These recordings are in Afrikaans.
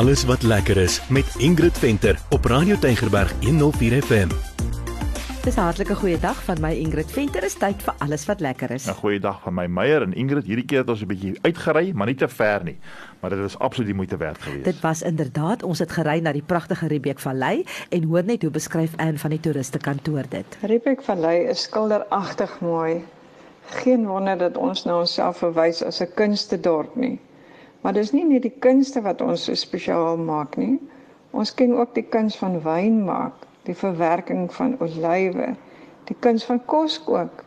alles wat lekker is met Ingrid Venter op Radio Tygerberg 104 FM. Dis 'n hartlike goeie dag van my Ingrid Venter. Is tyd vir alles wat lekker is. 'n Goeie dag van my Meyer en Ingrid. Hierdie keer het ons 'n bietjie uitgery, maar nie te ver nie. Maar dit was absoluut die moeite werd geweest. Dit was inderdaad ons het gery na die pragtige Riebeek Vallei en hoor net hoe beskryf Anne van die toeriste kantoor dit. Riebeek Vallei is skilderagtig mooi. Geen wonder dat ons nou onsself verwys as 'n kunstedorp nie. Maar dis nie net die kunste wat ons so spesiaal maak nie. Ons ken ook die kuns van wyn maak, die verwerking van olywe, die kuns van kos kook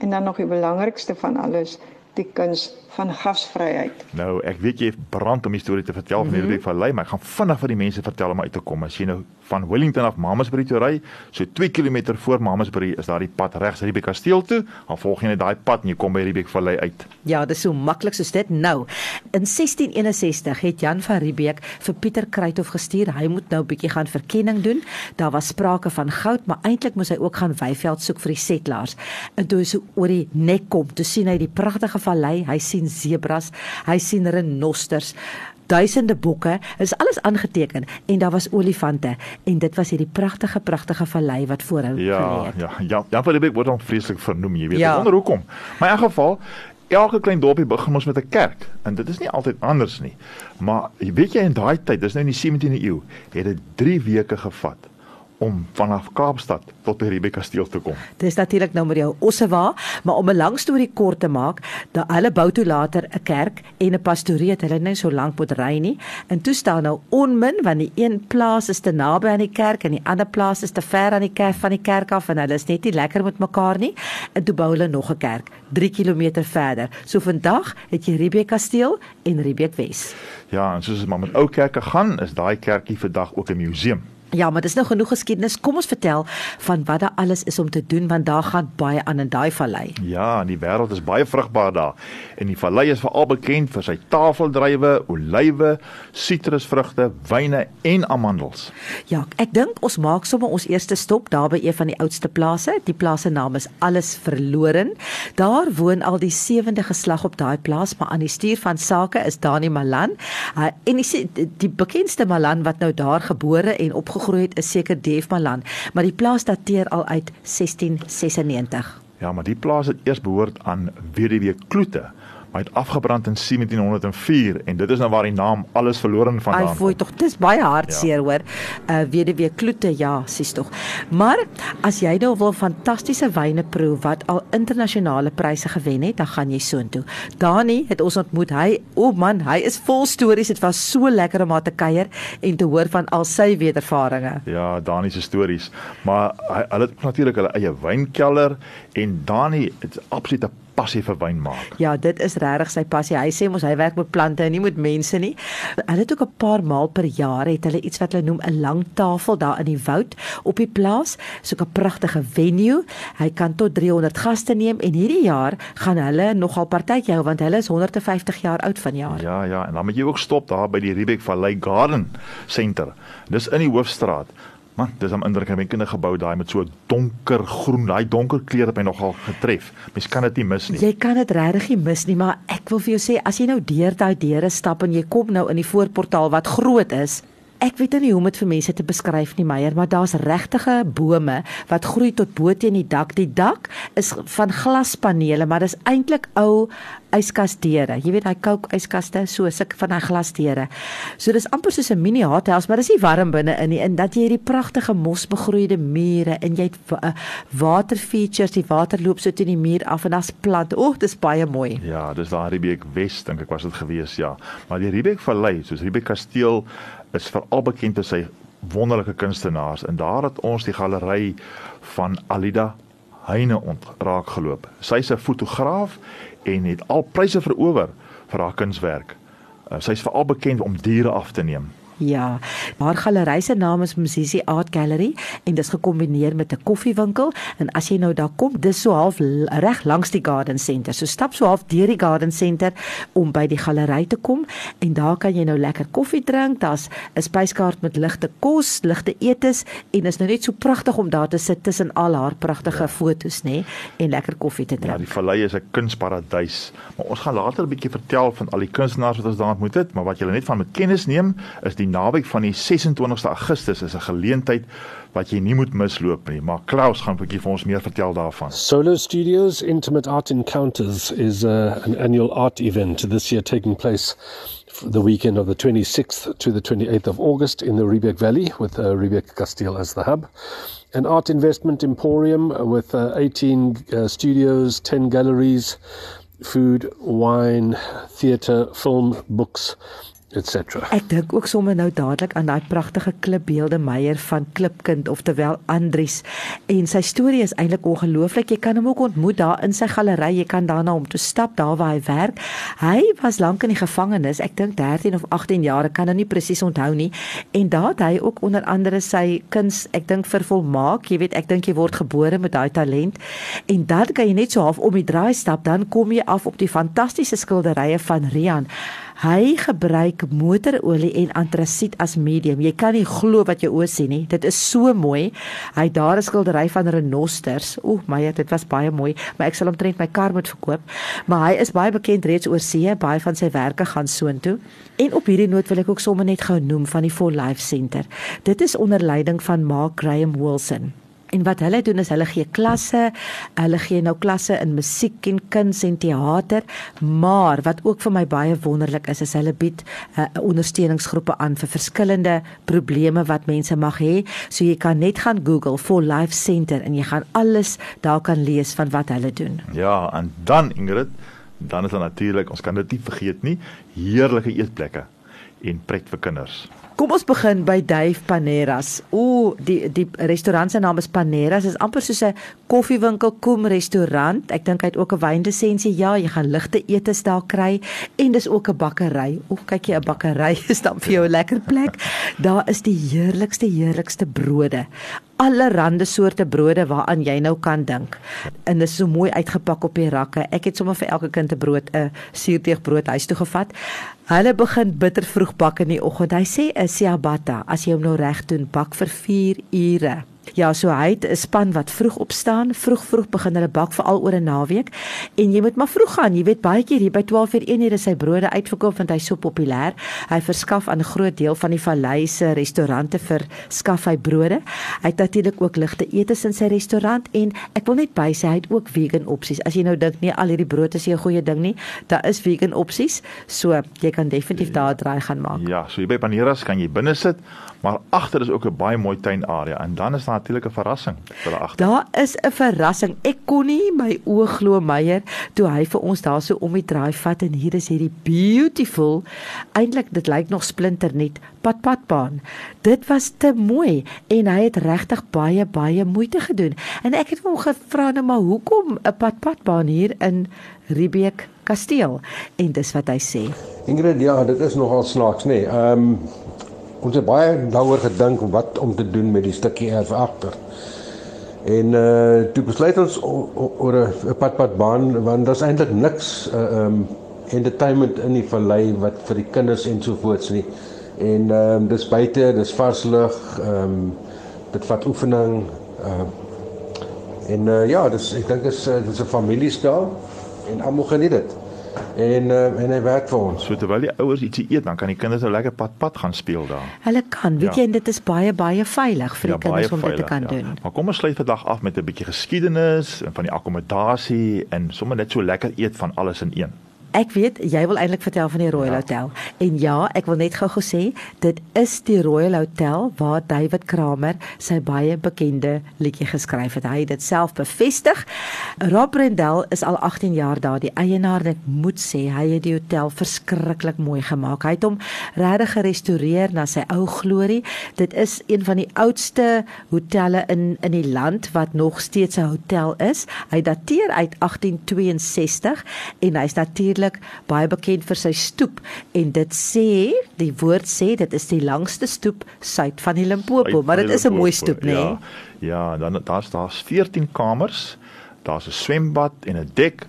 en dan nog die belangrikste van alles, die kuns van gasvryheid. Nou, ek weet jy brand om die storie te vertel van hierdie mm -hmm. vallei, maar ek gaan vinnig vir die mense vertel om uit te kom. As jy nou van Wellington af Mamasbury toe ry, so 2 km voor Mamasbury is daar die pad regs Riebeek Kasteel toe. Dan volg jy net daai pad en jy kom by Riebeek Vallei uit. Ja, dis so maklik soos dit. Nou, in 1661 het Jan van Riebeek vir Pieter Kruithof gestuur. Hy moet nou 'n bietjie gaan verkenning doen. Daar was sprake van goud, maar eintlik moes hy ook gaan weiveld soek vir die settlers. En toe hy so oor die nek kom, toe sien hy die pragtige vallei, hy sien sebras, hy sien renosters duisende bokke is alles aangeteken en daar was olifante en dit was hierdie pragtige pragtige vallei wat voor hom Ja, gelê het. ja, ja, Jan van Riebeek word dan vreeslik vernoem, jy weet. Ja. Wonder hoekom. Maar in elk geval Elke klein dorpie begin ons met 'n kerk en dit is nie altyd anders nie. Maar weet jy in daai tyd, dis nou in die 17de eeu, het dit 3 weke gevat om vanaf Kaapstad tot by Riebeek Kasteel te kom. Dis natuurlik nou met jou Ossewa, maar om 'n lang storie kort te maak, da hulle bou toe later 'n kerk en 'n pastorie het hulle net so lank moet ry nie. En toe staan nou onmin want die een plaas is te naby aan die kerk en die ander plaas is te ver aan die kerk van die kerk af en hulle is net nie lekker met mekaar nie. En toe bou hulle nog 'n kerk 3 km verder. So vandag het jy Riebeek Kasteel en Riebeek Wes. Ja, en soos dit maar met ou kerke gaan, is daai kerkie vandag ook 'n museum. Ja, maar dis nou genoeg geskiedenis. Kom ons vertel van wat daar alles is om te doen want daar gaan baie aan in daai vallei. Ja, en die wêreld is baie vrugbaar daar. En die vallei is veral bekend vir sy tafeldruiwe, olywe, sitrusvrugte, wyne en amandels. Ja, ek dink ons maak sommer ons eerste stop daar by een van die oudste plase. Die plaas se naam is Alles Verloren. Daar woon al die sewende geslag op daai plaas, maar aan die stuur van sake is Dani Malan. Uh, en die, die bekendste Malan wat nou daar gebore en opgegroei het is seker Dave Malan, maar die plaas dateer al uit 1696. Ja, maar die plaas het eers behoort aan weduwee Kloete, maar het afgebrand in 1704 en dit is nou waar die naam Alles Verloren Ai vandaan fooi kom. tog, dis baie hartseer hoor. Uh weduwee Kloete, ja, sies tog. Maar as jy nou wil fantastiese wyne proe wat al internasionale pryse gewen het, dan gaan jy soontoe. Dani het ons ontmoet. Hy, o oh man, hy is vol stories. Dit was so lekker om haar te kuier en te hoor van al sy wedervarings. Ja, Dani se stories, maar hy hulle het natuurlik hulle eie wynkelder en Dani het 'n absolute passie vir wyn maak. Ja, dit is regtig sy passie. Hy sê mos hy werk met plante en nie met mense nie. Hulle het ook 'n paar maal per jaar het hulle iets wat hulle noem 'n lang tafel daar in die woud op die plaas. So 'n pragtige venue. Hy kan tot 300 gaste neem en hierdie jaar gaan hulle nogal partytjie hou want hulle is 150 jaar oud vanjaar. Ja, ja, en dan moet jy ook stop daar by die Riebeek Vallei Garden Center. Dis in die hoofstraat. Man, dis 'n indrukwekkende gebou daai met so donker groen, daai donker kleure het my nogal getref. Mens kan dit nie mis nie. Jy kan dit regtig nie mis nie, maar ek wil vir jou sê as jy nou deur daai deure stap en jy kom nou in die voorportaal wat groot is, Ek weet nou nie hoe om dit vir mense te beskryf nie, Meyer, maar daar's regtige bome wat groei tot bo teen die dak. Die dak is van glaspanele, maar dis eintlik ou yskasdeure. Jy weet daai kook yskaste, so sulke van daai glasdeure. So dis amper soos 'n mini hotels, maar dis nie warm binne in nie. En dat jy hierdie pragtige mosbegroeide mure en jy het uh, water features, die water loop so teen die muur af en daar's plant. O, oh, dis baie mooi. Ja, dis daar Riebeek Wes dink ek was dit gewees, ja. Maar die Riebeek Vallei, soos Riebeek Kasteel is veral bekend vir sy wonderlike kunstenaars en daar het ons die galery van Alida Heine ontraak geloop. Sy's 'n fotograaf en het al pryse verower vir haar kunswerk. Uh, Sy's veral bekend om diere af te neem. Ja, haar galery se naam is Mzizi Art Gallery en dis gekombineer met 'n koffiewinkel en as jy nou daar kom, dis so half reg langs die Garden Center. So stap so half deur die Garden Center om by die galery te kom en daar kan jy nou lekker koffie drink. Daar's 'n spyskaart met ligte kos, ligte etes en is nou net so pragtig om daar te sit tussen al haar pragtige ja. fotos, nê, en lekker koffie te Ja, drink. die vallei is 'n kunsparadys. Maar ons gaan later 'n bietjie vertel van al die kunstenaars wat ons daar ontmoet het, maar wat julle net van met kennis neem, is die die naweek van die 26ste Augustus is 'n geleentheid wat jy nie moet misloop nie. Maar Klaus gaan 'n bietjie vir ons meer vertel daarvan. Solo Studios Intimate Art Encounters is uh, an annual art event this year taking place the weekend of the 26th to the 28th of August in the Riebeek Valley with uh, Riebeek Castile as the hub. An art investment emporium with uh, 18 uh, studios, 10 galleries, food, wine, theatre, film, books, etc. Ek dink ook sommer nou dadelik aan daai pragtige klipbeelde Meyer van Klipkind oftewel Andries en sy storie is eintlik ongelooflik. Jy kan hom ook ontmoet daar in sy galery. Jy kan daarna hom toe stap daar waar hy werk. Hy was lank in die gevangenis. Ek dink 13 of 18 jaar, ek kan nou nie presies onthou nie. En daar het hy ook onder andere sy kuns, ek dink vervolmaak. Jy weet, ek dink jy word gebore met daai talent. En dan kan jy net so half om die draai stap, dan kom jy af op die fantastiese skilderye van Rian. Hy gebruik motorolie en antrasiet as medium. Jy kan nie glo wat jy oë sien nie. Dit is so mooi. Hy daar 'n skildery van renosters. Oeg, my dit was baie mooi, maar ek sal omtrent my kar moet verkoop. Maar hy is baie bekend reeds oor see. Baie van sy werke gaan soontoe. En op hierdie noot wil ek ook sommer net gou noem van die For Life Center. Dit is onder leiding van Mark Graham Wilson. En wat hulle doen is hulle gee klasse, hulle gee nou klasse in musiek en kuns en teater, maar wat ook vir my baie wonderlik is, is hulle bied uh, ondersteuningsgroepe aan vir verskillende probleme wat mense mag hê. So jy kan net gaan Google for Life Center en jy gaan alles daar kan lees van wat hulle doen. Ja, en dan Ingrid, dan is daar natuurlik, ons kan dit nie vergeet nie, heerlike eetplekke en pret vir kinders. Kom ons begin by Dave Paneras. O, die die restaurant se naam is Paneras. Dit is amper soos 'n koffiewinkel kom restaurant. Ek dink hy het ook 'n wynlisensie. Ja, jy gaan ligte etes daar kry en dis ook 'n bakkery. O, kyk jy 'n bakkery is dan vir jou 'n lekker plek. Daar is die heerlikste heerlikste brode allerlei soorte brode waaraan jy nou kan dink. En dit is so mooi uitgepak op die rakke. Ek het sommer vir elke kind 'n brood, 'n suurdeegbrood huis toe gevat. Hulle begin bitter vroeg bak in die oggend. Hy sê 'n ciabatta, as jy hom nou reg doen, bak vir 4 ure. Ja, so hy het 'n span wat vroeg opstaan, vroeg vroeg begin hulle bak veral oor 'n naweek en jy moet maar vroeg gaan. Jy weet baie keer hier by 12:00 uur is sy brode uitverkoop want hy's so populêr. Hy verskaf aan 'n groot deel van die vallei se restaurante vir skaf hy brode. Hy het natuurlik ook ligte etes in sy restaurant en ek wil net by sê hy het ook vegan opsies. As jy nou dink nee, al hierdie brood is nie 'n goeie ding nie, daar is vegan opsies. So jy kan definitief daar 'n draai gaan maak. Ja, so hier by Paneras kan jy binne sit, maar agter is ook 'n baie mooi tuinarea en dan is daar natuurlik 'n verrassing vir daar agter. Daar is 'n verrassing. Ek kon nie my oë glo Meyer toe hy vir ons daar so om die draai vat en hier is hierdie beautiful eintlik dit lyk nog splinternuut padpadbaan. Dit was te mooi en hy het regtig baie baie moeite gedoen. En ek het hom gevra nou maar hoekom 'n padpadbaan hier in Riebeek Kasteel en dis wat hy sê. Ingrid, ja, dit is nogal snaaks nê. Nee. Ehm um, ons het baie daaroor gedink wat om te doen met die stukkie erf agter. En uh toe besluit ons oor 'n padpadbaan want daar's eintlik niks uh um entertainment in die vallei wat vir die kinders en so voorts nie. En ehm um, dis buite, dis vars lug, ehm um, dit vat oefening ehm uh, en uh, ja, dis ek dink is uh, dis 'n familiestaal en almal geniet dit. En uh, en hy werk vir ons. So terwyl die ouers ietsie eet, dan kan die kinders nou lekker pad pad gaan speel daar. Hulle kan, weet Ja. jy, en dit is baie baie veilig vir die Ja, kinders om dit te veilig, kan ja. doen. Maar kom ons sluit vandag af met 'n bietjie geskiedenis en van die akkommodasie en sommer net so lekker eet van alles in een. Ek weet jy wil eintlik vertel van die Royal Ja. Hotel. En ja, ek wil net gou-gou sê, dit is die Royal Hotel waar David Kramer sy baie bekende liedjie geskryf het. Hy het dit self bevestig. Rob Brendel is al 18 jaar daar die eienaar en ek moet sê hy het die hotel verskriklik mooi gemaak. Hy het hom regtig gerestoreer na sy ou glorie. Dit is een van die oudste hotelle in in die land wat nog steeds 'n hotel is. Hy dateer uit 1862 en hy's natuurlik baie bekend vir sy stoep en dit sê, die woord sê dit is die langste stoep suid van die Limpopo, maar dit is 'n mooi stoep, né? Ja, ja, dan daar's daar's 14 kamers. Daar's 'n swembad en 'n dek.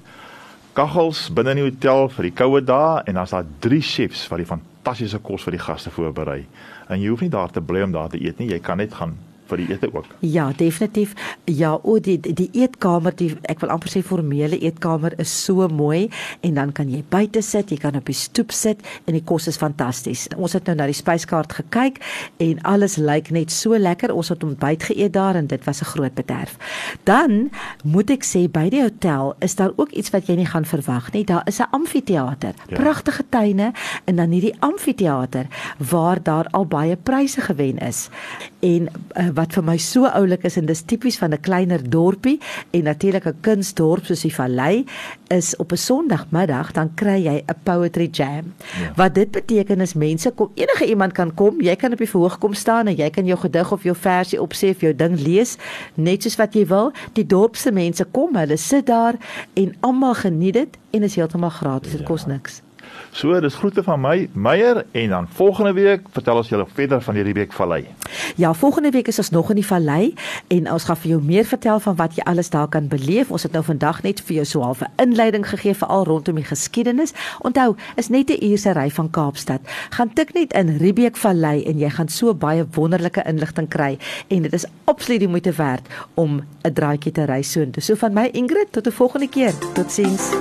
Kaggels binne in die hotel vir die koue dae en dan's daar drie chefs wat die fantastiese kos vir die gaste voorberei. En jy hoef nie daar te bly om daar te eet nie, jy kan net gaan vir die ete ook. Ja, definitief. Ja, o die die eetkamer, die ek wil amper sê formele eetkamer is so mooi en dan kan jy buite sit, jy kan op die stoep sit en die kos is fantasties. Ons het nou na die spyskaart gekyk en alles lyk net so lekker. Ons het ontbyt geëet daar en dit was 'n groot bederf. Dan moet ek sê by die hotel is daar ook iets wat jy nie gaan verwag nie. Daar is 'n amfitheater, ja. pragtige tuine en dan hierdie amfitheater waar daar al baie pryse gewen is. En uh, wat vir my so oulik is en dis tipies van 'n kleiner dorpie en natuurlik 'n kunsdorp soos die Vallei is op 'n Sondagmiddag dan kry jy 'n poetry jam. Ja. Wat dit beteken is mense kom enige iemand kan kom, jy kan op die verhoog kom staan en jy kan jou gedig of jou versie opsê of jou ding lees net soos wat jy wil. Die dorp se mense kom, hulle sit daar en almal geniet dit en is heeltemal gratis. Dit ja. kos niks. So, dis groete van my, Meyer en dan volgende week vertel ons julle verder van die Riebeek Vallei. Ja, volgende week is ons nog in die vallei en ons gaan vir jou meer vertel van wat jy alles daar kan beleef. Ons het nou vandag net vir jou so 'n halfe inleiding gegee vir al rondom die geskiedenis. Onthou, is net 'n uur se ry van Kaapstad. Gaan tik net in Riebeek Vallei en jy gaan so baie wonderlike inligting kry en dit is absoluut die moeite werd om 'n draaitjie te ry so intoe. So van my Ingrid tot 'n volgende keer. Totsiens.